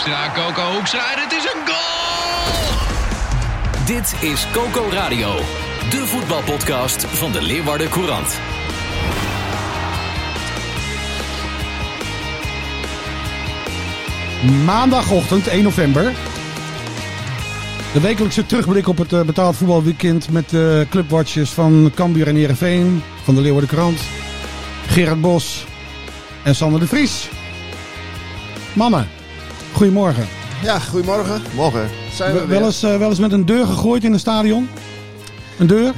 Hoekstra, Coco Hoekstra en het is een goal! Dit is Coco Radio, de voetbalpodcast van de Leeuwarden Courant. Maandagochtend 1 november. De wekelijkse terugblik op het uh, betaald voetbalweekend met de uh, clubwatches van Cambuur en Heerenveen. Van de Leeuwarden Krant. Gerard Bos en Sander de Vries. Mannen, goedemorgen. Ja, goedemorgen. Morgen. Zijn we, we wel, eens, uh, wel eens met een deur gegooid in een stadion? Een deur?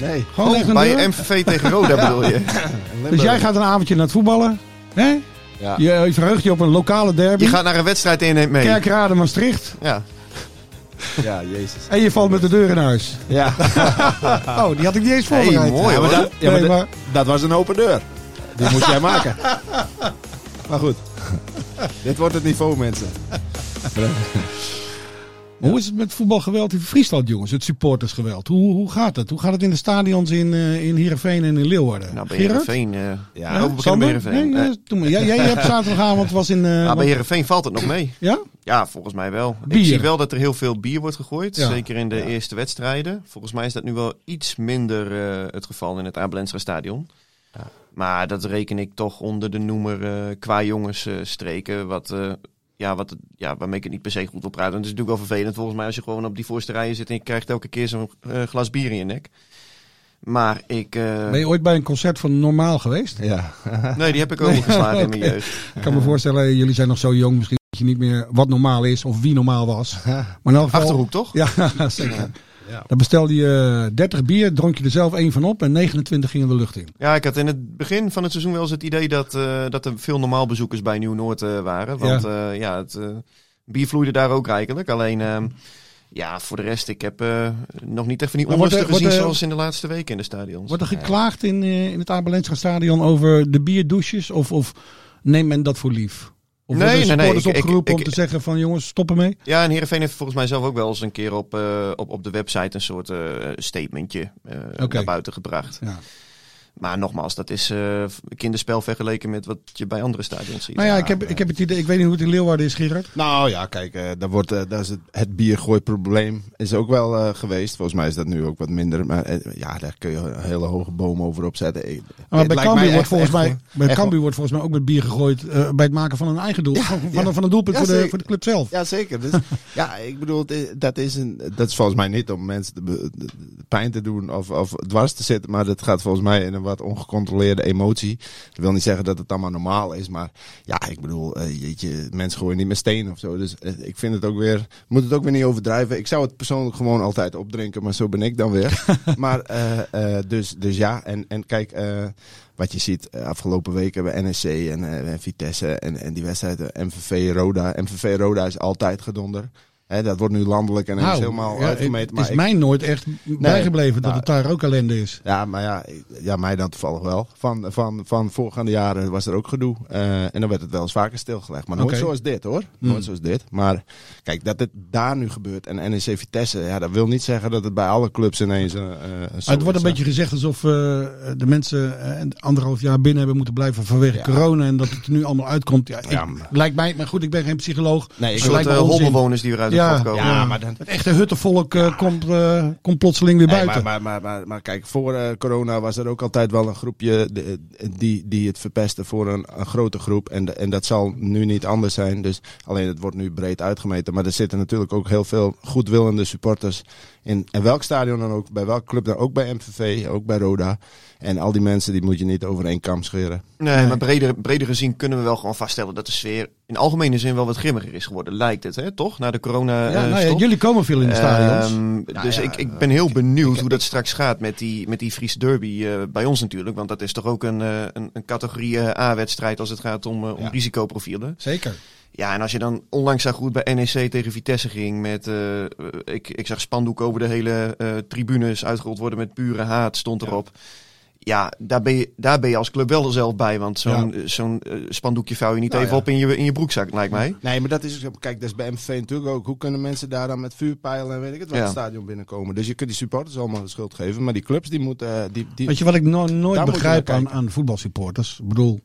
nee. Gewoon oh, een bij deur? MVV tegen Roda bedoel je? Dus jij gaat een avondje naar het voetballen. Hè? Ja. Je, je verheugt je op een lokale derby. Je gaat naar een wedstrijd en neemt mee. Kerkrade Maastricht. Ja. Ja, jezus. En je valt met de deur in huis. Ja. Oh, die had ik niet eens voorbereid. Hey, mooi Ja, maar dat, ja, maar Nee, dat- maar- dat was een open deur. Die moest jij maken. Maar goed. Dit wordt het niveau, mensen. Hoe is het met voetbalgeweld in Friesland, jongens? Het supportersgeweld. Hoe, hoe gaat het? Hoe gaat het in de stadions in, eh in Heerenveen en in Leeuwarden? Nou, bij? Heerenveen... eh Ja, Sander? bij Heerenveen. Nee, doe maar. Jij, jij hebt zaterdagavond was in... eh, nou, wat- bij Heerenveen valt het nog mee. ja? Ja, volgens mij wel. Bier. Ik zie wel dat er heel veel bier wordt gegooid. Ja. Zeker in de eerste wedstrijden. Volgens mij is dat nu wel iets minder eh, het geval in het Abelensra stadion. Maar dat reken ik toch onder de noemer eh qua jongens eh, streken. Wat, eh, ja, wat, ja, waarmee ik het niet per se goed wil praten. Het is natuurlijk wel vervelend volgens mij als je gewoon op die voorste rijen zit en je krijgt elke keer zo'n eh, glas bier in je nek. Maar ik... eh, Ben je ooit bij een concert van Normaal geweest? Ja. Nee, die heb ik overgeslagen in mijn jeugd. Ik kan me voorstellen, jullie zijn nog zo jong. Misschien weet je niet meer wat normaal is of wie normaal was. Maar in elk geval... Achterhoek, toch? Ja, zeker. Ja. Dan bestelde je 30 bier, dronk je er zelf één van op en 29 gingen de lucht in. Ja, ik had in het begin van het seizoen wel eens het idee dat, eh, dat er veel normaal bezoekers bij Nieuw-Noord eh, waren. Want ja, ja het eh, bier vloeide daar ook rijkelijk. Alleen, ehm, ja, voor de rest, ik heb eh, nog niet echt van die onrusten wordt gezien zoals in de laatste weken in de stadions. Wordt er geklaagd in, eh, in het Abelensra stadion over de bierdouches of, of neemt men dat voor lief? Of Nee, worden nee, nee, supporters ik- ik- opgeroepen om te zeggen van jongens, stop ermee? Ja, en Heerenveen heeft volgens mij zelf ook wel eens een keer op, eh, op, op de website een soort eh, statementje eh, naar buiten gebracht. Ja. Maar nogmaals, dat is eh, kinderspel vergeleken met wat je bij andere stadions ziet. Nou ja, ik heb, ik heb het idee, ik weet niet hoe het in Leeuwarden is, Gerard. Nou ja, kijk, eh daar wordt, eh, daar is het, het biergooiprobleem is ook wel eh, geweest. Volgens mij is dat nu ook wat minder. Maar ja, daar kun je een hele hoge boom over opzetten. Ik- Maar bij Cambuur wordt volgens echt mij, bij echt wordt volgens mij ook met bier gegooid eh, bij het maken van een eigen doel. van, van, een- van een doelpunt Ja, voor, de, voor de club zelf. Ja, zeker. Dus, ja, ik bedoel, dat is, een, dat is volgens mij niet om mensen de, de- de pijn te doen of, of dwars te zitten. Maar dat gaat volgens mij in een wat ongecontroleerde emotie. Dat wil niet zeggen dat het allemaal normaal is. Maar ja, ik bedoel, jeetje, mensen gooien niet met steen of zo. Dus eh, ik vind het ook weer, moet het ook weer niet overdrijven. Ik zou het persoonlijk gewoon altijd opdrinken, maar zo ben ik dan weer. maar eh, dus, dus ja, en, en kijk... wat je ziet, afgelopen week hebben we NSC en, en Vitesse en, en die wedstrijden MVV Roda. MVV Roda is altijd gedonder. Hè, dat wordt nu landelijk en is Nou, helemaal ja, uitgemeten. Het is ik- mij nooit echt bijgebleven dat nou, het daar ook ellende is. ja, maar ja, ja, mij dan toevallig wel. Van, van, van voorgaande jaren was er ook gedoe. Eh, en dan werd het wel eens vaker stilgelegd. Maar nooit zoals dit hoor. Nooit Hmm. zoals dit. Maar kijk, dat het daar nu gebeurt. En NEC Vitesse, ja, dat wil niet zeggen dat het bij alle clubs ineens. eh eh, zo het wordt een beetje gezegd alsof eh, de mensen eh, een anderhalf jaar binnen hebben moeten blijven vanwege Ja. corona en dat het er nu allemaal uitkomt. Ja, ik- Ja, maar- lijkt mij, maar goed, ik ben geen psycholoog. Nee, ik lijkt me onzin. holbewoners die weer uit de Ja. Ja, maar dan, Het echte huttenvolk eh, komt, eh, komt plotseling weer buiten. maar, maar, maar, maar, maar kijk, voor eh, corona was er ook altijd wel een groepje die, die het verpesten voor een, een grote groep. En, en dat zal nu niet anders zijn. Dus alleen het wordt nu breed uitgemeten. Maar er zitten natuurlijk ook heel veel goedwillende supporters in, in welk stadion dan ook, bij welke club dan ook bij MVV, ook bij Roda. En al die mensen die moet je niet over één kam scheren. Nee, maar breder, breder gezien kunnen we wel gewoon vaststellen dat de sfeer in algemene zin wel wat grimmiger is geworden. Lijkt het, hè? toch? Na de corona ja, eh, nou ja, jullie komen veel in de stadions. Ehm, dus ja, ik, ik ben heel benieuwd hoe dat straks gaat met die, met die Friese derby eh, bij ons natuurlijk. Want dat is toch ook een, eh, een, een categorie A-wedstrijd als het gaat om, eh, om Ja. risicoprofielen. Zeker. Ja, en als je dan onlangs zag hoe het bij NEC tegen Vitesse ging. Met, eh, ik, ik zag spandoek over de hele eh, tribunes uitgerold worden met pure haat, stond erop. Ja, daar, ben je, daar ben je als club wel zelf bij. Want zo'n zo'n eh, spandoekje vouw je niet Nou even ja. op in je, in je broekzak, lijkt mij. Nee, maar dat is, kijk, dat is bij MVV natuurlijk ook. Hoe kunnen mensen daar dan met vuurpijlen en weet ik het wat Ja. het stadion binnenkomen? Dus je kunt die supporters allemaal de schuld geven. Maar die clubs, die moeten... die, die, Weet je wat ik no- nooit begrijp aan, aan voetbalsupporters? Ik bedoel,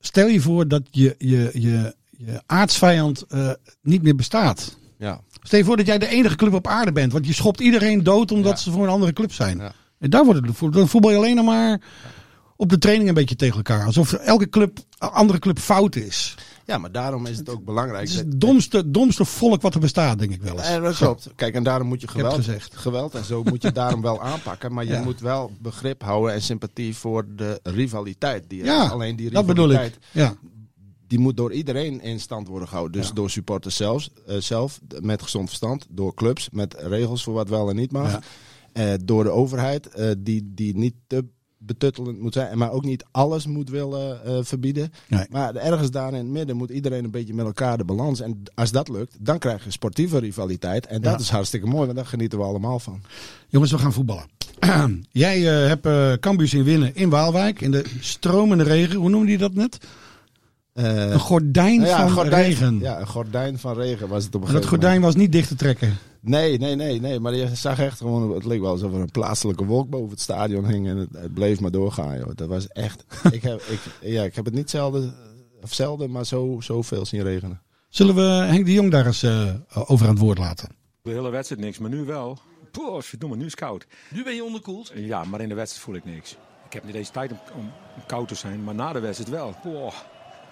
stel je voor dat je, je, je, je aardsvijand eh, niet meer bestaat. ja. Stel je voor dat jij de enige club op aarde bent. Want je schopt iedereen dood omdat Ja. ze voor een andere club zijn. Ja. En daar wordt het voor. Dan voetbal je alleen nog maar op de training een beetje tegen elkaar. Alsof elke club, andere club fout is. Ja, maar daarom is het ook belangrijk. Het is het domste, domste volk wat er bestaat, denk ik wel eens. Eh, dat klopt. Kijk, en daarom moet je geweld, gezegd. geweld en zo moet je daarom wel aanpakken. Maar je Ja. moet wel begrip houden en sympathie voor de rivaliteit. Die Ja, is. Alleen die dat bedoel rivaliteit, ik. Ja. die moet door iedereen in stand worden gehouden. Dus Ja. door supporters zelfs, eh, zelf, met gezond verstand. Door clubs, met regels voor wat wel en niet mag. Eh, door de overheid, die, die niet te betuttelend moet zijn. Maar ook niet alles moet willen eh, verbieden. Nee. Maar ergens daar in het midden moet iedereen een beetje met elkaar de balans. En als dat lukt, dan krijg je sportieve rivaliteit. En dat Ja. is hartstikke mooi, want daar genieten we allemaal van. Jongens, we gaan voetballen. Jij eh, hebt eh Cambuur zien winnen in Waalwijk. In de stromende regen. Hoe noemde je dat net? Een gordijn nou ja, van een gordijn, regen. Ja, een gordijn van regen was het op een En dat gegeven gordijn was niet dicht te trekken. Nee, nee, nee, nee. Maar je zag echt gewoon, het leek wel alsof er een plaatselijke wolk boven het stadion hing. En het, het bleef maar doorgaan, joh. Dat was echt, ik heb, ik, ja, ik heb het niet zelden, of zelden, maar zo, zoveel zien regenen. Zullen we Henk de Jong daar eens eh, over aan het woord laten? De hele wedstrijd niks, maar nu wel. Poh, verdomme, nu is het koud. Nu ben je onderkoeld. Ja, maar in de wedstrijd voel ik niks. Ik heb niet deze tijd om, om, om koud te zijn, maar na de wedstrijd wel. Poh,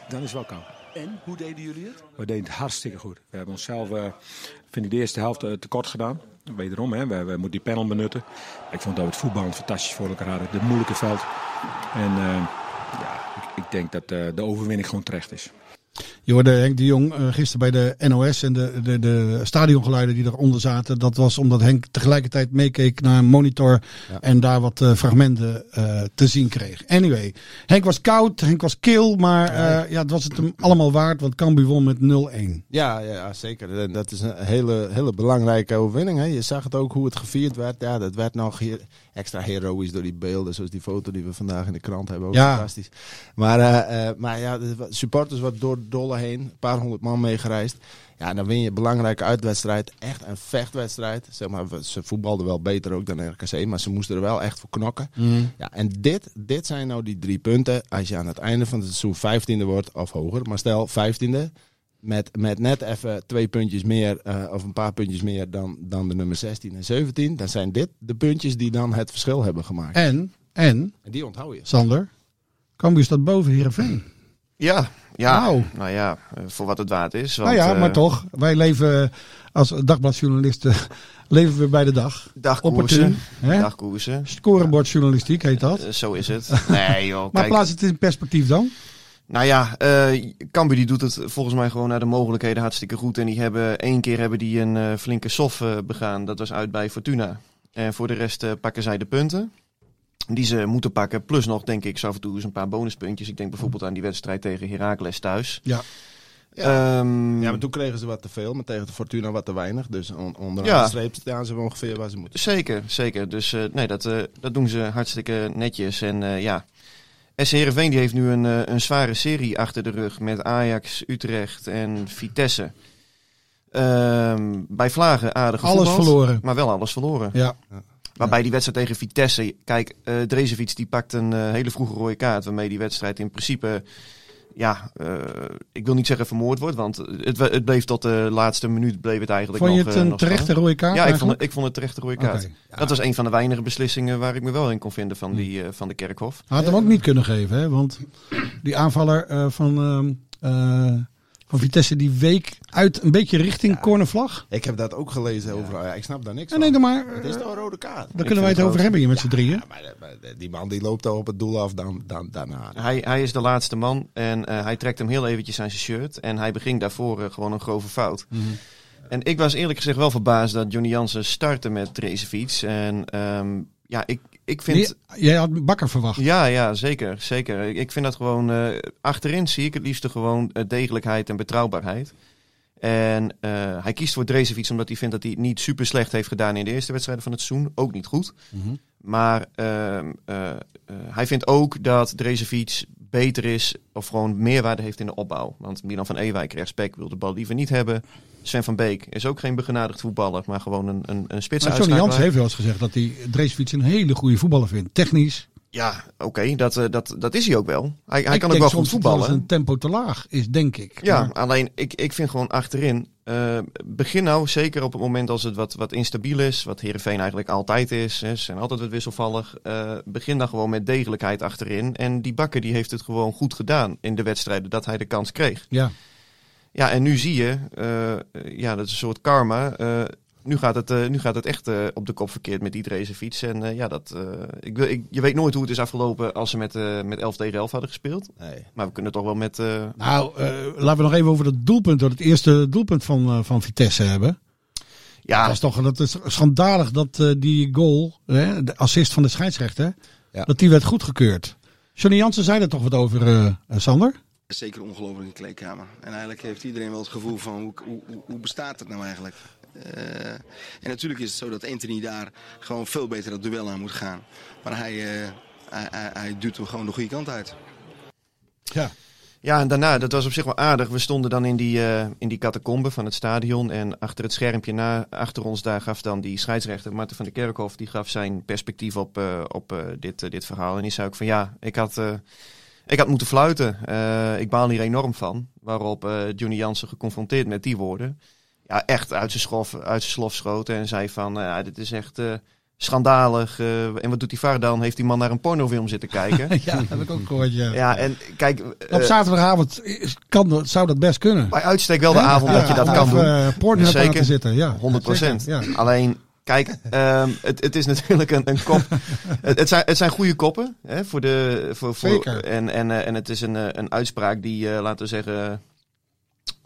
dan is het wel koud. En, hoe deden jullie het? We deden het hartstikke goed. We hebben onszelf, eh, vind ik, de eerste helft eh, tekort gedaan. Wederom, hè, we, we moeten die panel benutten. Ik vond dat het voetbal fantastisch voor elkaar hadden. Het moeilijke veld. En eh, ja, ik, ik denk dat de overwinning gewoon terecht is. Je hoorde Henk de Jong eh, gisteren bij de NOS en de, de, de stadiongeluiden die eronder zaten. Dat was omdat Henk tegelijkertijd meekeek naar een monitor Ja. en daar wat eh, fragmenten eh, te zien kreeg. Anyway, Henk was koud, Henk was kil, maar ja, het was het hem allemaal waard, want Cambuur won met 0-1. Ja, ja, ja, zeker. En dat is een hele, hele belangrijke overwinning. Hè. Je zag het ook hoe het gevierd werd. Ja, dat werd nog hier extra heroïs door die beelden. Zoals die foto die we vandaag in de krant hebben. Ook Ja. fantastisch. Maar, maar ja, de supporters wat door Dolle heen. Een paar honderd man meegereisd. Ja, en dan win je een belangrijke uitwedstrijd. Echt een vechtwedstrijd. Zeg maar, ze voetbalden wel beter ook dan RKC. Maar ze moesten er wel echt voor knokken. Ja, en dit, dit zijn nou die drie punten. Als je aan het einde van het seizoen vijftiende wordt of hoger. Maar stel vijftiende. Met, met net even twee puntjes meer eh, of een paar puntjes meer dan, dan de nummer 16 en 17. Dan zijn dit de puntjes die dan het verschil hebben gemaakt. En, en, En die onthoud je. Sander, Cambuur staat boven Heerenveen. Ja, ja. Nou. Nou ja, eh, voor wat het waard is. Want, nou ja, eh, maar toch, wij leven als dagbladjournalisten leven we bij de dag. Dagkoersen. Opportun? Dagkoersen. Scorebordjournalistiek heet dat. Eh, Zo is het. Nee joh, Maar kijk. plaats het in perspectief dan. Nou ja, Cambuur die doet het volgens mij gewoon naar de mogelijkheden hartstikke goed. En die hebben één keer hebben die een flinke sof begaan. Dat was uit bij Fortuna. En voor de rest pakken zij de punten. Die ze moeten pakken. Plus nog, denk ik, zo af en toe eens een paar bonuspuntjes. Ik denk bijvoorbeeld aan die wedstrijd tegen Heracles thuis. Ja. Ehm, Ja, maar toen kregen ze wat te veel, maar tegen de Fortuna wat te weinig. Dus on, onderaan Ja. de streep staan ze ongeveer waar ze moeten. Zeker, zeker. Dus eh, nee, dat, eh, dat doen ze hartstikke netjes. En eh, ja, SC Heerenveen die heeft nu een, eh, een zware serie achter de rug met Ajax, Utrecht en Vitesse. Ehm, bij Vlagen aardig Alles verloren. Maar wel alles verloren. Ja. Waarbij die wedstrijd tegen Vitesse, kijk, eh Drezefiets die pakt een eh, hele vroege rode kaart. Waarmee die wedstrijd in principe, ja, eh, ik wil niet zeggen vermoord wordt. Want het, het bleef tot de laatste minuut bleef het eigenlijk Vond je nog, het een nog terechte rode kaart Ja, ik vond, het, ik vond het terechte rode kaart. Dat was een van de weinige beslissingen waar ik me wel in kon vinden van, die, eh, van de Kerkhof. Hij had hem ook niet kunnen geven, hè? want die aanvaller eh, van, ehm, eh, van Vitesse die week uit een beetje richting cornervlag. Ik heb dat ook gelezen over. Ja, ik snap daar niks Nee, van. nee, dan maar. Het is eh, toch een rode kaart? daar Ik kunnen wij het het over hebben hier met z'n drieën. Ja, maar, maar die man die loopt al op het doel af dan, dan, daarna. Hij, hij is de laatste man en eh, hij trekt hem heel eventjes aan zijn shirt. En hij beging daarvoor eh, gewoon een grove fout. Mhm. En ik was eerlijk gezegd wel verbaasd dat Johnny Jansen startte met Drezefiets. En ehm, ja, ik, ik vind... Nee, jij had Bakker verwacht. Ja, ja, zeker. zeker. Ik, vind dat gewoon... eh, achterin zie ik het liefste gewoon eh, degelijkheid en betrouwbaarheid. En eh, hij kiest voor Drezefiets omdat hij vindt dat hij het niet super slecht heeft gedaan in de eerste wedstrijden van het seizoen. Ook niet goed. Mhm. Maar ehm, eh, eh, hij vindt ook dat Drezefiets beter is of gewoon meerwaarde heeft in de opbouw. Want Milan van Ewijk, rechtsback, wil de bal liever niet hebben. Sven van Beek is ook geen begenadigd voetballer, maar gewoon een, een, een spits Maar Johnny Jans heeft wel eens gezegd dat hij Dreesfiets een hele goede voetballer vindt. Technisch. Ja, oké, dat, eh, dat, dat is hij ook wel. Hij, hij kan ook wel goed dat voetballen. een tempo te laag is, denk ik. Ja, Maar- alleen ik, ik vind gewoon achterin. eh, begin nou zeker op het moment als het wat, wat instabiel is. Wat Herenveen eigenlijk altijd is. Hè, ze zijn altijd wat wisselvallig. eh, begin dan gewoon met degelijkheid achterin. En die bakker die heeft het gewoon goed gedaan in de wedstrijden dat hij de kans kreeg. ja. Ja, en nu zie je, ja, dat is een soort karma. Nu, gaat het, eh, nu gaat het echt eh, op de kop verkeerd met die fiets. En eh, ja, dat, eh, ik, wil- ik, je weet nooit hoe het is afgelopen als ze met, eh met 11 tegen 11 hadden gespeeld. Nee. Maar we kunnen toch wel met... eh, Nou, eh, laten we nog even over dat doelpunt, dat het eerste doelpunt van, eh, van Vitesse hebben. ja, Dat is toch dat is schandalig dat eh, die goal, hè, de assist van de scheidsrechter, Ja. dat die werd goedgekeurd. Johnny Jansen zei er toch wat over, Sander? Zeker ongelooflijk in de kleedkamer. En eigenlijk heeft iedereen wel het gevoel van hoe, hoe, hoe- hoe bestaat het nou eigenlijk? Eh, en natuurlijk is het zo dat Anthony daar gewoon veel beter dat duel aan moet gaan. Maar hij, eh, hij, hij, hij duwt hem gewoon de goede kant uit. Ja. Ja, en daarna, dat was op zich wel aardig. We stonden dan in die, eh, in die catacombe van het stadion. En achter het schermpje na, achter ons, daar gaf dan die scheidsrechter, Marten van der Kerkhof, die gaf zijn perspectief op, eh, op eh, dit, dit verhaal. En die zei ook van ja, ik had, eh, ik had moeten fluiten. Eh, ik baal hier enorm van. Waarop eh, Johnny Jansen geconfronteerd met die woorden. Ja, echt uit zijn, schrof, uit zijn slof schoten. En zei van, nou ja, dit is echt eh, schandalig. eh, en wat doet die VAR dan? Heeft die man naar een pornofilm zitten kijken? ja, dat heb ik ook gehoord, ja. ja, en kijk... Op eh, zaterdagavond is- kan, zou dat best kunnen. bij uitstek wel de avond dat je dat kan doen. Pornhub aan Zeker. te zitten, ja. 100 procent. Ja. Alleen, kijk, ehm, het, het is natuurlijk een, een kop. Het, het, zijn, het zijn goede koppen. Hè, voor de, voor, voor, Zeker. En, en, en het is een, een uitspraak die, laten we zeggen,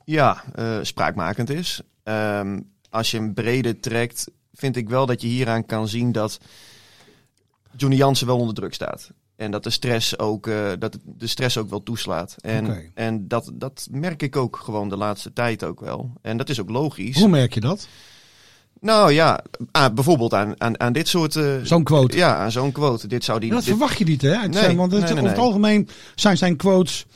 ja, spraakmakend is. Ehm, als je hem breder trekt, vind ik wel dat je hieraan kan zien dat Johnny Jansen wel onder druk staat. En dat de stress ook, eh, dat de stress ook wel toeslaat. En, en dat, dat merk ik ook gewoon de laatste tijd ook wel. En dat is ook logisch. Hoe merk je dat? Nou ja, ah, bijvoorbeeld aan, aan, aan dit soort... eh, Zo'n quote. Ja, aan zo'n quote. Dit zou die... dat dit- verwacht je niet, hè? Nee, zijn, want het, nee, nee, over het algemeen zijn zijn quotes.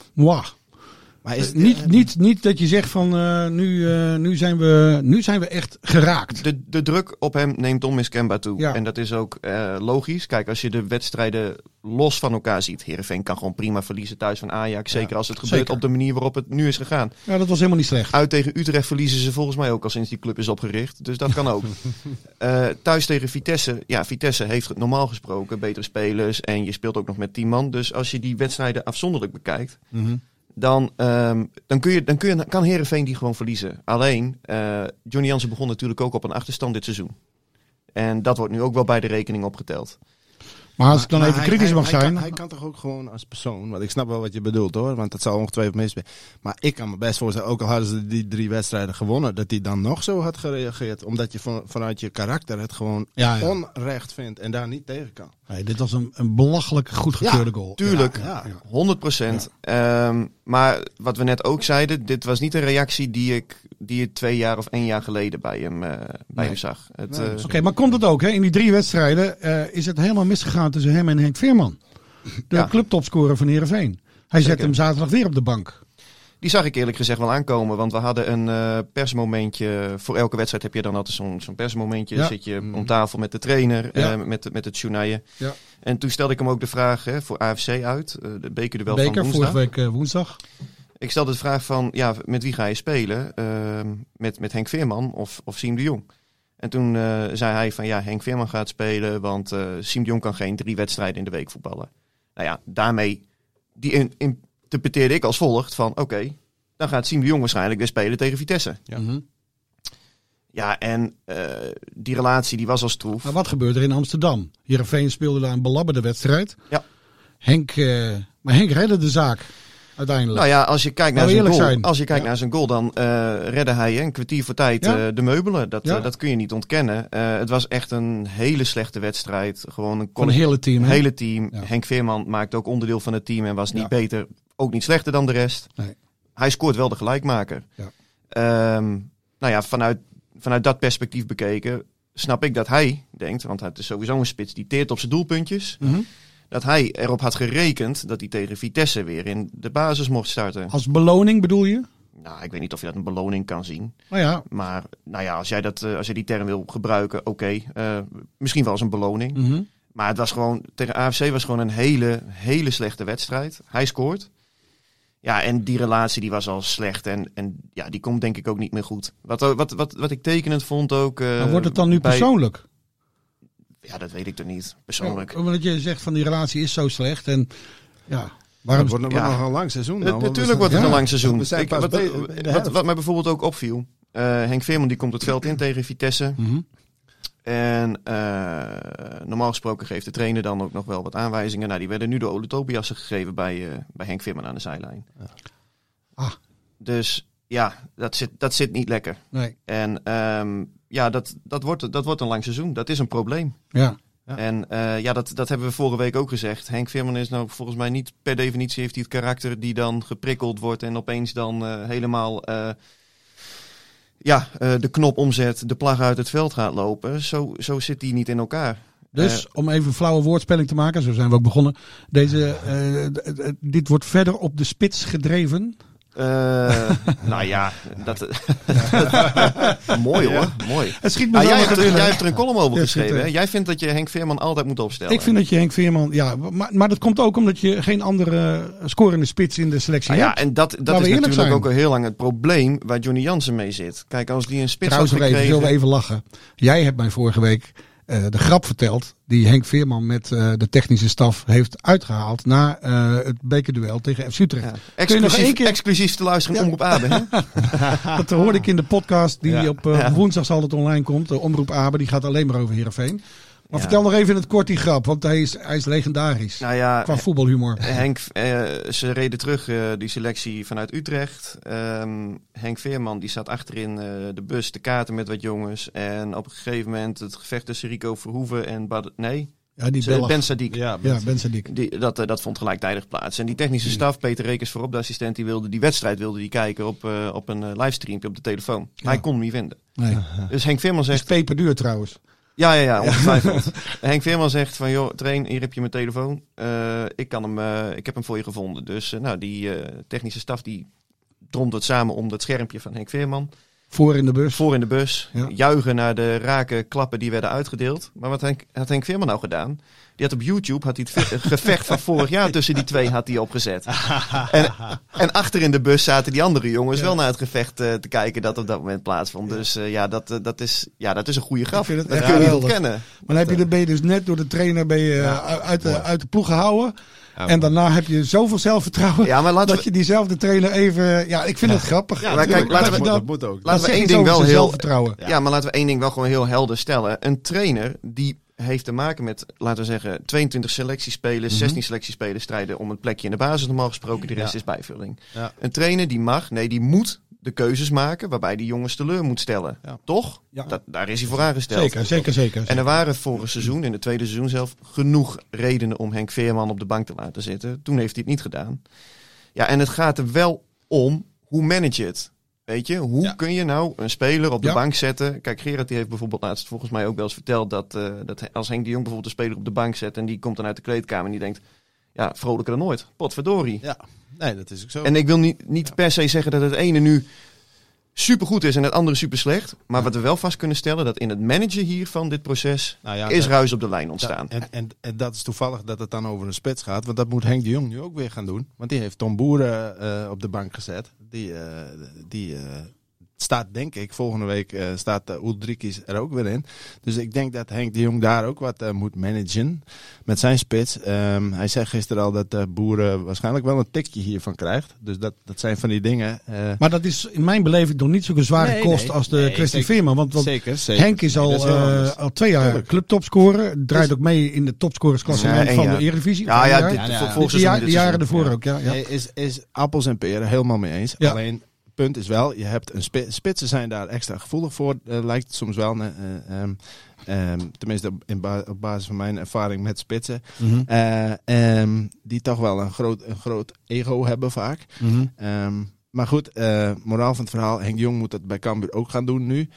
Maar is, Eh, niet, niet, niet dat je zegt van eh, nu, eh, nu, zijn we, nu zijn we echt geraakt. de, de druk op hem neemt onmiskenbaar toe. Ja. En dat is ook eh, logisch. Kijk, als je de wedstrijden los van elkaar ziet. Heerenveen kan gewoon prima verliezen thuis van Ajax. Zeker als het gebeurt zeker. op de manier waarop het nu is gegaan. Ja, dat was helemaal niet slecht. Uit tegen Utrecht verliezen ze volgens mij ook al sinds die club is opgericht. Dus dat kan ook. Eh, thuis tegen Vitesse. Ja, Vitesse heeft normaal gesproken betere spelers. En je speelt ook nog met 10 man. Dus als je die wedstrijden afzonderlijk bekijkt. Mhm. Dan, ehm, dan, kun je, dan kun je, kan Herenveen die gewoon verliezen. Alleen, eh, Johnny Jansen begon natuurlijk ook op een achterstand dit seizoen. En dat wordt nu ook wel bij de rekening opgeteld. Maar als ik dan Maar even hij- kritisch hij- mag hij zijn. Kan, hij kan toch ook gewoon als persoon, want ik snap wel wat je bedoelt hoor, want dat zou ongetwijfeld mis zijn. Maar ik kan me best voorstellen, ook al hadden ze die drie wedstrijden gewonnen, dat hij dan nog zo had gereageerd. Omdat je van, vanuit je karakter het gewoon Ja, ja. onrecht vindt en daar niet tegen kan. Nee, dit was een, een belachelijk goed gekeurde goal. Tuurlijk, Ja, ja. 100 procent. Ehm, maar wat we net ook zeiden, dit was niet een reactie die ik, die ik twee jaar of één jaar geleden bij hem, eh, bij Nee. hem zag. Nee, eh, Oké, maar komt het ook, hè? In die drie wedstrijden eh, is het helemaal misgegaan tussen hem en Henk Veerman. De Ja. clubtopscorer van Heerenveen. Hij zet Zeker. hem zaterdag weer op de bank. Die zag ik eerlijk gezegd wel aankomen. Want we hadden een eh, persmomentje. Voor elke wedstrijd heb je dan altijd zo'n zo'n persmomentje. Ja. Zit je om tafel met de trainer, Ja. eh, met, met het journaille. Ja. En toen stelde ik hem ook de vraag hè, voor AFC uit. eh, de bekerduel van woensdag. vorige week woensdag. Ik stelde de vraag van, ja, met wie ga je spelen? Ehm, met, met Henk Veerman of, of Siem de Jong? En toen eh, zei hij van, ja, Henk Veerman gaat spelen, want eh Siem de Jong kan geen drie wedstrijden in de week voetballen. Nou ja, daarmee, die in- interpreteerde ik als volgt van, oké, dan gaat Siem de Jong waarschijnlijk weer spelen tegen Vitesse. Ja. Mhm. Ja, en eh, die relatie die was al stroef. Maar wat gebeurde er in Amsterdam? Heerenveen speelde daar een belabberde wedstrijd. Ja. Henk, eh, maar Henk redde de zaak. Uiteindelijk. Nou ja, als je kijkt naar zijn goal, zijn. als je kijkt Ja. naar zijn goal, dan eh redde hij een kwartier voor tijd Ja. eh, de meubelen. Dat, Ja. eh, dat kun je niet ontkennen. Het was echt een hele slechte wedstrijd. Gewoon een, Van een hele team. hè? hele team. Henk Veerman maakte ook onderdeel van het team en was niet beter, ook niet slechter dan de rest. Nee. Hij scoort wel de gelijkmaker. Ja. Ehm, nou ja, vanuit, vanuit dat perspectief bekeken snap ik dat hij denkt, want het is sowieso een spits die teert op zijn doelpuntjes, Mhm. Dat hij erop had gerekend dat hij tegen Vitesse weer in de basis mocht starten. Als beloning bedoel je? Nou, ik weet niet of je dat een beloning kan zien. Nou ja. Maar nou ja, als jij, dat, eh, als je die term wil gebruiken, oké. eh, misschien wel als een beloning. Mhm. Maar het was gewoon, tegen AFC was gewoon een hele, hele slechte wedstrijd. Hij scoort. Ja, en die relatie die was al slecht. En, en ja, die komt denk ik ook niet meer goed. Wat, wat, wat, wat ik tekenend vond ook... eh, Maar wordt het dan nu bij- persoonlijk? Ja, dat weet ik toch niet. Persoonlijk. Ja, omdat je zegt van die relatie is zo slecht. En ja, waarom... Het wordt nog Ja. nog een lang seizoen we Natuurlijk wordt het ja, een lang seizoen. Ik- wat, wat, wat mij bijvoorbeeld ook opviel. eh, Henk Veerman die komt het veld in tegen Vitesse. Mhm. En eh, normaal gesproken geeft de trainer dan ook nog wel wat aanwijzingen. Nou, die werden nu door Ole Tobiasen gegeven bij, eh, bij Henk Veerman aan de zijlijn. Ah. Dus ja, dat zit, dat zit niet lekker. Nee, En ehm, ja, dat, dat, wordt, dat wordt een lang seizoen. Dat is een probleem. ja. Ja. En eh, ja, dat, dat hebben we vorige week ook gezegd. Henk Veerman is nou volgens mij niet per definitie heeft hij het karakter die dan geprikkeld wordt en opeens dan eh, helemaal eh, ja, eh, de knop omzet, de plag uit het veld gaat lopen. Zo, zo zit hij niet in elkaar. Dus om even een flauwe woordspelling te maken, zo zijn we ook begonnen. Deze, eh, dit wordt verder op de spits gedreven. Eh, nou ja, dat, mooi hoor, mooi. Het schiet me Ah, jij, hebt, er- jij hebt er een column over Ja, geschreven. Hè? Jij vindt dat je Henk Veerman altijd moet opstellen. Ik vind dat je Henk Veerman, ja, maar, maar dat komt ook omdat je geen andere scorende spits in de selectie ja, hebt. en dat, dat is natuurlijk zijn. ook al heel lang het probleem waar Johnny Jansen mee zit. Kijk, als die een spits Trouwens, had gekregen... even lachen. Jij hebt mij vorige week eh, de grap verteld die Henk Veerman met eh, de technische staf heeft uitgehaald na eh, het bekerduel tegen FC Utrecht. Ja. Exclusief, keer- exclusief te luisteren Ja. Omroep Abe. Dat hoorde ik in de podcast die Ja. op woensdag zal het online komt. De Omroep Abe, die gaat alleen maar over Heerenveen. Maar Ja. vertel nog even in het kort die grap, want hij is, hij is legendarisch. nou ja, Qua voetbalhumor. Henk, eh, ze reden terug eh, die selectie vanuit Utrecht. Ehm, Henk Veerman die zat achterin eh, de bus te kaarten met wat jongens. En op een gegeven moment het gevecht tussen Rico Verhoeven en Bad nee, Ja, die Ben. Ja, Ja, Ben Sadiq. Die, dat, dat vond gelijktijdig plaats. En die technische staf, Peter Rekers voorop, de assistent, die wilde die wedstrijd wilde die kijken op, eh, op een livestreampje op de telefoon. Ja. Hij kon hem niet vinden. Nee. Dus Henk Veerman Het is zegt, peperduur trouwens. Ja, ja, ja, ongetwijfeld. Henk Veerman zegt van, joh, train, hier heb je mijn telefoon. Eh, ik, kan hem, eh, ik heb hem voor je gevonden. Dus eh, nou, die technische staf, die dromt het samen om dat schermpje van Henk Veerman. Voor in de bus. Voor in de bus, Ja. juichen naar de rake klappen die werden uitgedeeld. Maar wat Henk, had Henk Veerman nou gedaan? Die had op YouTube had hij het ve- gevecht van vorig jaar tussen die twee had hij opgezet. En, en achter in de bus zaten die andere jongens wel naar het gevecht eh, te kijken dat op dat moment plaatsvond. Dus eh, ja, dat, eh, dat, is, ja, dat is een goede grap. Dat kun je niet ontkennen. Maar dan heb je, de, ben je dus net door de trainer ben je, eh, uit, de, uit de ploeg gehouden. en daarna heb je zoveel zelfvertrouwen Ja, maar laten dat we, je diezelfde trainer even... Ja, ik vind het grappig. Ja, maar kijk, laten we- dat moet ook. laten we één ding wel heel, zelfvertrouwen. Ja. maar laten we één ding wel gewoon heel helder stellen. Een trainer die heeft te maken met, laten we zeggen, 22 selectiespelers, Mhm. 16 selectiespelers strijden om een plekje in de basis normaal gesproken. De rest Ja. is bijvulling. Ja. Een trainer die mag, nee, die moet de keuzes maken waarbij die jongens teleur moet stellen. Ja. Toch? Ja. Dat, daar is hij voor aangesteld. Zeker, zeker, zeker. En er waren vorig seizoen, in het tweede seizoen zelf, genoeg redenen om Henk Veerman op de bank te laten zitten. Toen heeft hij het niet gedaan. Ja, en het gaat er wel om, hoe manage je het? Weet je, hoe Ja. kun je nou een speler op de Ja. bank zetten? Kijk, Gerard die heeft bijvoorbeeld laatst volgens mij ook wel eens verteld dat, eh, dat als Henk de Jong bijvoorbeeld een speler op de bank zet en die komt dan uit de kleedkamer en die denkt, ja, vrolijker dan nooit. Potverdorie. Ja, nee, dat is ook zo. En ik wil niet, niet per se zeggen dat het ene nu supergoed is en het andere super slecht. Maar wat we wel vast kunnen stellen, dat in het managen hier van dit proces Nou ja, is dat- ruis op de lijn ontstaan. En, en, en dat is toevallig dat het dan over een spits gaat. Want dat moet Henk de Jong nu ook weer gaan doen. Want die heeft Tom Boeren eh, op de bank gezet. Die, eh, die eh, staat denk ik, volgende week eh, staat uh, er ook weer in. Dus ik denk dat Henk de Jong daar ook wat eh, moet managen met zijn spits. Ehm, hij zei gisteren al dat de boeren waarschijnlijk wel een tikje hiervan krijgt. Dus dat, dat zijn van die dingen. Maar dat is in mijn beleving nog niet zo'n zware Nee, kost nee. als de Nee, kwestie. Veerman. Want, want zeker, zeker. Henk is al, al twee jaar clubtopscorer. Draait ook mee in de topscorersklassement Ja, van jaar. de Eredivisie. Ja, ja, dit, Ja, ja. de, jaren ervoor ook, ja. Is, is appels en peren, helemaal mee eens. Alleen, punt is wel, je hebt een spi- spitsen zijn daar extra gevoelig voor, eh, lijkt het soms wel. eh, eh, ehm, ehm, tenminste, op- in ba- op basis van mijn ervaring met spitsen. Mhm. Eh, ehm, die toch wel een groot, een groot ego hebben vaak. Mhm. Maar goed, moraal van het verhaal. Henk Jong moet dat bij Cambuur ook gaan doen nu.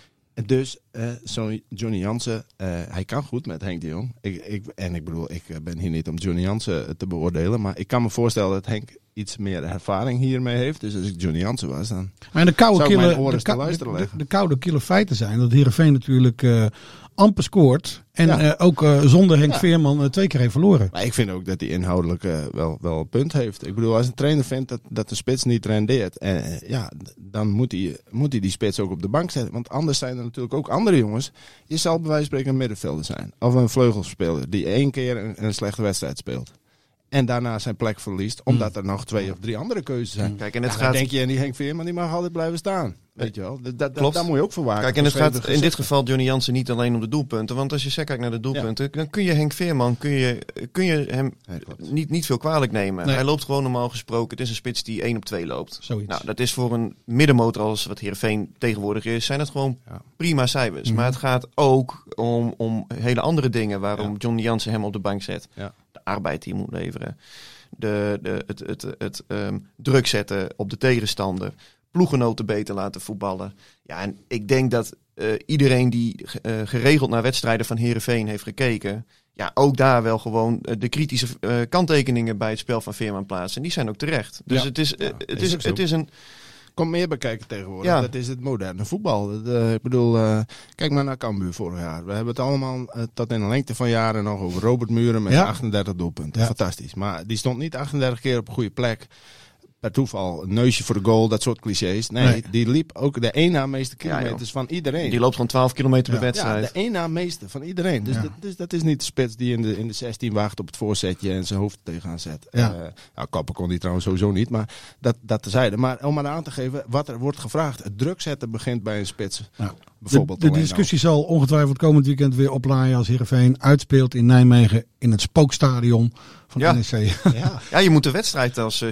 Dus eh, zo'n Johnny Jansen, eh, hij kan goed met Henk de Jong. Ik, ik, en ik bedoel, ik eh, ben hier niet om Johnny Jansen eh, te beoordelen. Maar ik kan me voorstellen dat Henk iets meer ervaring hiermee heeft. Dus als ik Johnny Jansen was, dan... Maar de koude Zou ik kille, oren de, eens kou- te luisteren de- de, leggen. de koude kille feiten zijn dat Heerenveen natuurlijk eh, amper scoort. En Ja. eh, ook eh, zonder Henk Ja. Veerman eh, twee keer heeft verloren. Maar ik vind ook dat hij inhoudelijk eh, wel, wel een punt heeft. Ik bedoel, als een trainer vindt dat, dat de spits niet rendeert, eh, ja, dan moet hij, moet hij die spits ook op de bank zetten. Want anders zijn er natuurlijk ook andere jongens. Je zal bij wijze van spreken een middenvelder zijn. Of een vleugelspeler die één keer een, een slechte wedstrijd speelt. En daarna zijn plek verliest, omdat er nog twee of drie andere keuzes zijn. Kijk, en het gaat... denk je, en die Henk Veerman die mag altijd blijven staan. Weet je wel, dat, dat, Klopt. daar moet je ook voor waken. Kijk, en het gaat in dit geval Johnny Jansen niet alleen om de doelpunten. Want als je zegt kijkt naar de doelpunten, dan kun je Henk Veerman kun je, kun je hem niet, niet veel kwalijk nemen. Hij loopt gewoon normaal gesproken. Het is een spits die 1 op 2 loopt. Zoiets. Nou, dat is voor een middenmotor als wat Heerenveen tegenwoordig is, zijn het gewoon prima cijfers. Mhm. Maar het gaat ook om, om hele andere dingen waarom. Johnny Jansen hem op de bank zet. Ja. Arbeid die moet leveren. De, de, het het, het, ehm, druk zetten op de tegenstander. Ploegenoten beter laten voetballen. Ja, en ik denk dat eh, iedereen die eh, geregeld naar wedstrijden van Heerenveen heeft gekeken... Ja, ook daar wel gewoon eh, de kritische kanttekeningen bij het spel van Veerman plaatsen. En die zijn ook terecht. Dus Ja. het, is, Ja, het, is het is een... Komt meer bekijken tegenwoordig. Ja. Dat is het moderne voetbal. Dat, eh, ik bedoel, eh, kijk maar naar Cambuur vorig jaar. We hebben het allemaal eh, tot in de lengte van jaren nog over Robert Muren met Ja. 38 doelpunten. Ja. Fantastisch. Maar die stond niet 38 keer op een goede plek. Per toeval, een neusje voor de goal, dat soort clichés. Nee, Nee. die liep ook de één na meeste Ja, kilometers van iedereen. Die loopt gewoon 12 kilometer Ja. per Ja, wedstrijd. de één na meeste van iedereen. Dus, Ja. dat, dus dat is niet de spits die in de, in de 16 wacht op het voorzetje en zijn hoofd tegenaan zet. Ja. Eh, nou, Kappen kon die trouwens sowieso niet, maar dat, dat tezijde. Maar om maar aan te geven wat er wordt gevraagd. Het druk zetten begint bij een spits. Nou, Bijvoorbeeld de, discussie zal ongetwijfeld komend weekend weer oplaaien als Heerenveen uitspeelt in Nijmegen in het spookstadion van Ja. NEC. Ja. Ja, je moet de wedstrijd als uh,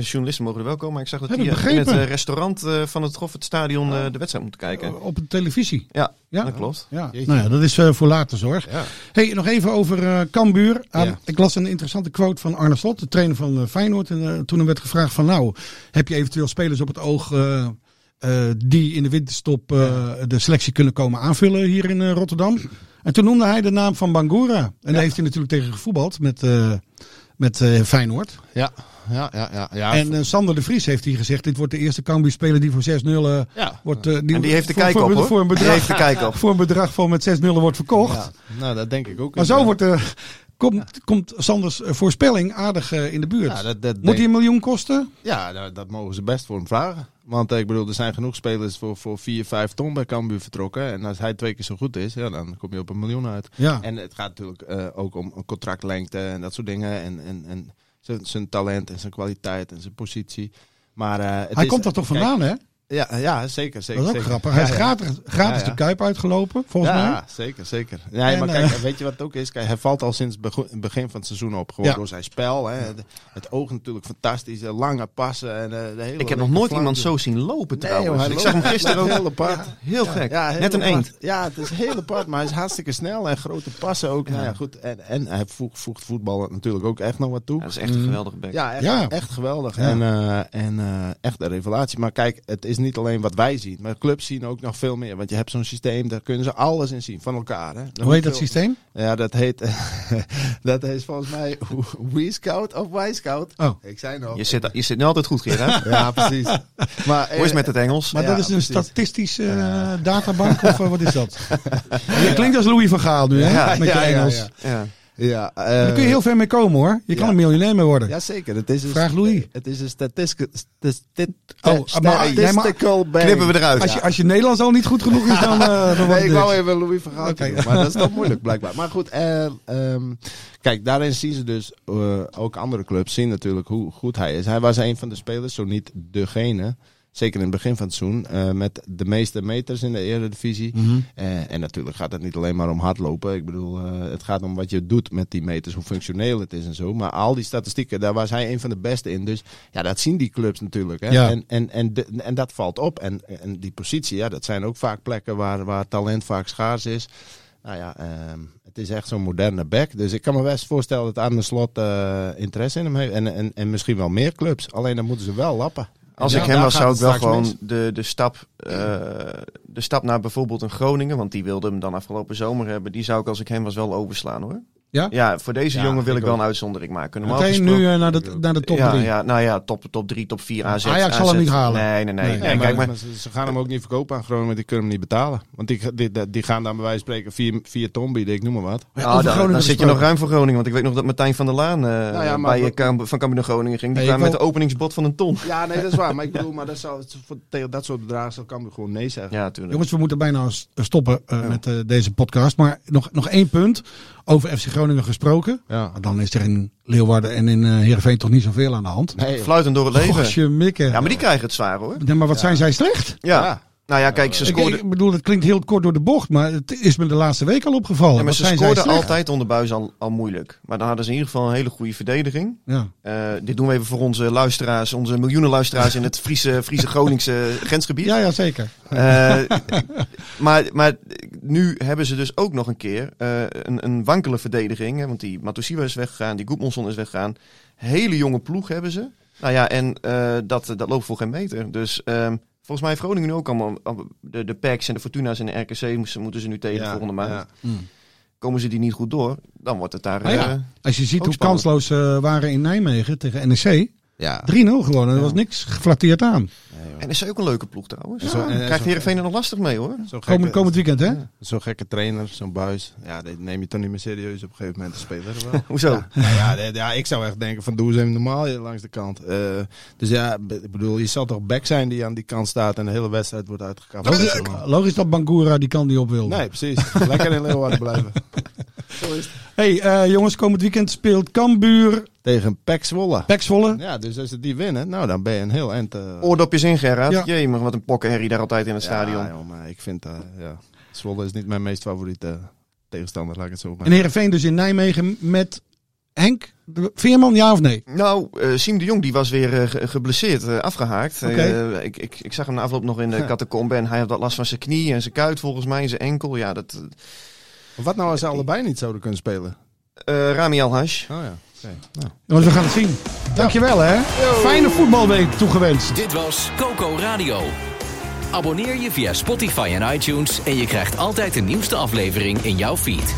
journalisten mogen er wel komen. Maar ik zag dat die in het restaurant van het Goffert Stadion de wedstrijd moeten kijken. Op de televisie. Ja, Ja. dat klopt. Ja, Jeetje. nou ja, dat is voor later zorg. Ja. Hey, nog even over Cambuur. Ah, Ja. Ik las een interessante quote van Arne Slot, de trainer van Feyenoord. En toen er werd gevraagd van nou, heb je eventueel spelers op het oog die in de winterstop eh, de selectie kunnen komen aanvullen hier in eh, Rotterdam? En toen noemde hij de naam van Bangura. En daar heeft hij natuurlijk tegen gevoetbald met, eh, met eh, Feyenoord. Ja, ja, ja. ja, ja. En eh, Sander de Vries heeft hier gezegd, dit wordt de eerste Cambuur-speler die voor 6-0 eh, ja. wordt... eh, En die heeft de voor- kijk voor, op. Voor een Die bedrag, heeft de kijk op. voor een bedrag van met 6-0 wordt verkocht. Ja. Nou, dat denk ik ook. Maar zo wordt, eh, komt, komt Sanders eh, voorspelling aardig eh, in de buurt. Ja, dat, dat Moet denk- hij een miljoen kosten? Ja, nou, dat mogen ze best voor hem vragen. Want eh, ik bedoel, er zijn genoeg spelers voor, voor 4, 5 ton bij Cambuur vertrokken. En als hij twee keer zo goed is, ja, dan kom je op een miljoen uit. Ja. En het gaat natuurlijk eh, ook om een contractlengte en dat soort dingen. En, en, en zijn, zijn talent en zijn kwaliteit en zijn positie. Maar, eh, het hij is- komt er toch kijk, vandaan, hè? Ja, ja, zeker. zeker Dat is ook zeker. grappig. Hij is Ja, ja. gratis, gratis Ja, ja. de Kuip uitgelopen, volgens ja, mij. zeker, zeker. Nee, En, maar kijk, eh, weet je wat het ook is? Kijk, hij valt al sinds het begin van het seizoen op. Gewoon Ja. door zijn spel. Hè. Het, het oog natuurlijk fantastisch. de Lange passen. En, eh, de hele Ik heb nog nooit iemand zo zien lopen Nee, trouwens. joh, ik loopt zag hem gisteren ook. Heel apart. Heel gek. Ja, heel Net een eend. Ja, het is heel apart, maar hij is hartstikke snel en grote passen ook. Nou ja, goed. En, en hij voegt, voegt voetbal natuurlijk ook echt nog wat toe. Ja, dat is echt een geweldige back. Ja, echt, Ja. echt geweldig. Ja. En, eh, en eh, echt een revelatie. Maar kijk, het is niet alleen wat wij zien. Maar clubs zien ook nog veel meer. Want je hebt zo'n systeem, daar kunnen ze alles in zien van elkaar. Hè. Dan Hoe heet dat veel- systeem? Ja, dat heet, dat heet volgens mij WeScout of Y-Scout. Oh. Ik zei nog. Je zit, je zit nu altijd goed, Gerard. Ja, precies. Maar, Hoe is het met het Engels? Maar Ja, dat is een precies. statistische eh, databank of eh, wat is dat? Je klinkt als Louis van Gaal nu, hè? Ja, Met je ja, ja, Engels. ja. Ja. Eh, Daar kun je heel ver mee komen hoor. Je kan ja. een miljonair mee worden. Jazeker, het is een, Vraag Louis. Het is een statistical, Oh, maar- statistical bank. Knippen we eruit. Als je, als je Nederlands al niet goed genoeg is, dan, eh, dan Nee, ik wou even Louis van Gaal maar dat is toch moeilijk blijkbaar. Maar goed, eh, ehm, kijk, daarin zien ze dus, eh, ook andere clubs zien natuurlijk hoe goed hij is. Hij was een van de spelers, zo niet degene, zeker in het begin van het seizoen, eh, met de meeste meters in de Eredivisie. Eh, en natuurlijk gaat het niet alleen maar om hardlopen. Ik bedoel, eh, het gaat om wat je doet met die meters, hoe functioneel het is en zo. Maar al die statistieken, daar was hij een van de beste in. Dus ja, dat zien die clubs natuurlijk. Hè? Ja. En, en, en, de- en dat valt op. En, en die positie, ja, dat zijn ook vaak plekken waar, waar talent vaak schaars is. Nou ja, ehm, het is echt zo'n moderne back. Dus ik kan me best voorstellen dat aan de slot interesse in hem heeft. En, en, en misschien wel meer clubs. Alleen dan moeten ze wel lappen. Als Ja, ik hem was, zou ik wel gewoon mis. de, de, stap, eh, de stap naar bijvoorbeeld een Groningen, want die wilde hem dan afgelopen zomer hebben. Die zou ik als ik hem was wel overslaan hoor. Ja? Ja, voor deze Ja, jongen wil ik ik wel ook. een uitzondering maken. Normaal Meteen gesproken- nu eh, naar, de, naar de top ja, 3. ja, nou ja, top, top 3, top 4 AZ. Ajax zal AZ. hem niet halen. Nee, nee, nee. Nee. nee, Ja, maar, kijk, maar, maar ze, gaan hem ook niet verkopen aan Groningen, want die kunnen hem niet betalen. Want die, die, die gaan dan bij wijze van spreken vier, vier ton bieden, ik noem maar wat. Ja, over dan, dan zit je nog ruim voor Groningen. Want ik weet nog dat Martijn van der Laan Nou ja, maar bij eh, Kam- van Cambuur naar Groningen ging. Die kwam ik met wil- de openingsbod van een ton. Ja, nee, dat is waar. Maar ik bedoel, maar dat zou, voor, tegen dat soort bedragen zal Cambuur gewoon nee zeggen. Ja, natuurlijk. Jongens, we moeten bijna stoppen eh, met eh, deze podcast. Maar nog, nog één punt over FC Groningen gesproken. Ja. Dan is er in Leeuwarden en in eh Heerenveen toch niet zoveel aan de hand. Nee, Fluitend door het leven. Mikken. Ja, maar die krijgen het zwaar hoor. Nee, maar wat zijn zij slecht? Ja. Nou ja, kijk, ze Ik, scoorden, ik bedoel, het klinkt heel kort door de bocht, maar het is me de laatste week al opgevallen. ja, maar Wat ze scoorden altijd onder buis al, al moeilijk. Maar dan hadden ze in ieder geval een hele goede verdediging. Ja. Eh, dit doen we even voor onze luisteraars, onze miljoenen luisteraars in het Friese, Friese Groningse grensgebied. Ja, ja, zeker. Eh, maar, maar nu hebben ze dus ook nog een keer eh, een, een wankele verdediging. Hè, want die Matosiwa is weggegaan, die Goedmonson is weggegaan. Hele jonge ploeg hebben ze. Nou ja, en dat, dat loopt voor geen meter. Dus ehm, volgens mij heeft Groningen nu ook allemaal... De, de PECs en de Fortuna's en de RKC moeten- moeten ze nu tegen Ja, volgende maand. ja. Komen ze die niet goed door, dan wordt het daar... Ah ja, eh, Als je ziet hoe spannend. kansloos ze waren in Nijmegen tegen NEC. 3-0 Ja. gewoon. Er was niks geflatteerd aan. en is ook een leuke ploeg trouwens. Ja. Zo- en- en Krijgt zo- Heerenveen er nog lastig mee hoor. Zo'n Komend, gekke, komend weekend, hè? zo'n gekke trainer, zo'n buis. Ja, dat neem je toch niet meer serieus op een gegeven moment te spelen. Wel. Hoezo? Ja, ja, nee, ja, ik zou echt denken van doe eens even normaal hier langs de kant. Eh, dus ja, ik bedoel, je zal toch back zijn die aan die kant staat en de hele wedstrijd wordt uitgekapt. Logisch, logisch dat Bangura die kant niet op wil. Nee, precies. Lekker in Leeuwarden blijven. hey, eh, jongens, komend weekend speelt Cambuur, Tegen Pek Zwolle. Pek Zwolle. Ja, dus als ze die winnen, nou dan ben je een heel eind. eh, Oordopjes in Gerard. Ja. Jee, maar wat een pokkenherrie daar altijd in het stadion. Ja, joh, maar ik vind, eh, ja, Zwolle is niet mijn meest favoriete tegenstander, laat ik het zo maar En Heerenveen dus in Nijmegen met Henk de Veerman, ja of nee? Nou, eh Siem de Jong die was weer eh, ge- geblesseerd, eh, afgehaakt. Oké. Eh, ik, ik, ik zag hem na afloop nog in de catacombe en hij had wat last van zijn knie en zijn kuit volgens mij, en zijn enkel. Ja, dat... Wat nou als ze allebei niet zouden kunnen spelen? eh Rami Alhash. Oh ja, oké. Nou. Jongens, we gaan het zien. Dankjewel hè. Fijne voetbalweek toegewenst. Dit was Coco Radio. Abonneer je via Spotify en iTunes en je krijgt altijd de nieuwste aflevering in jouw feed.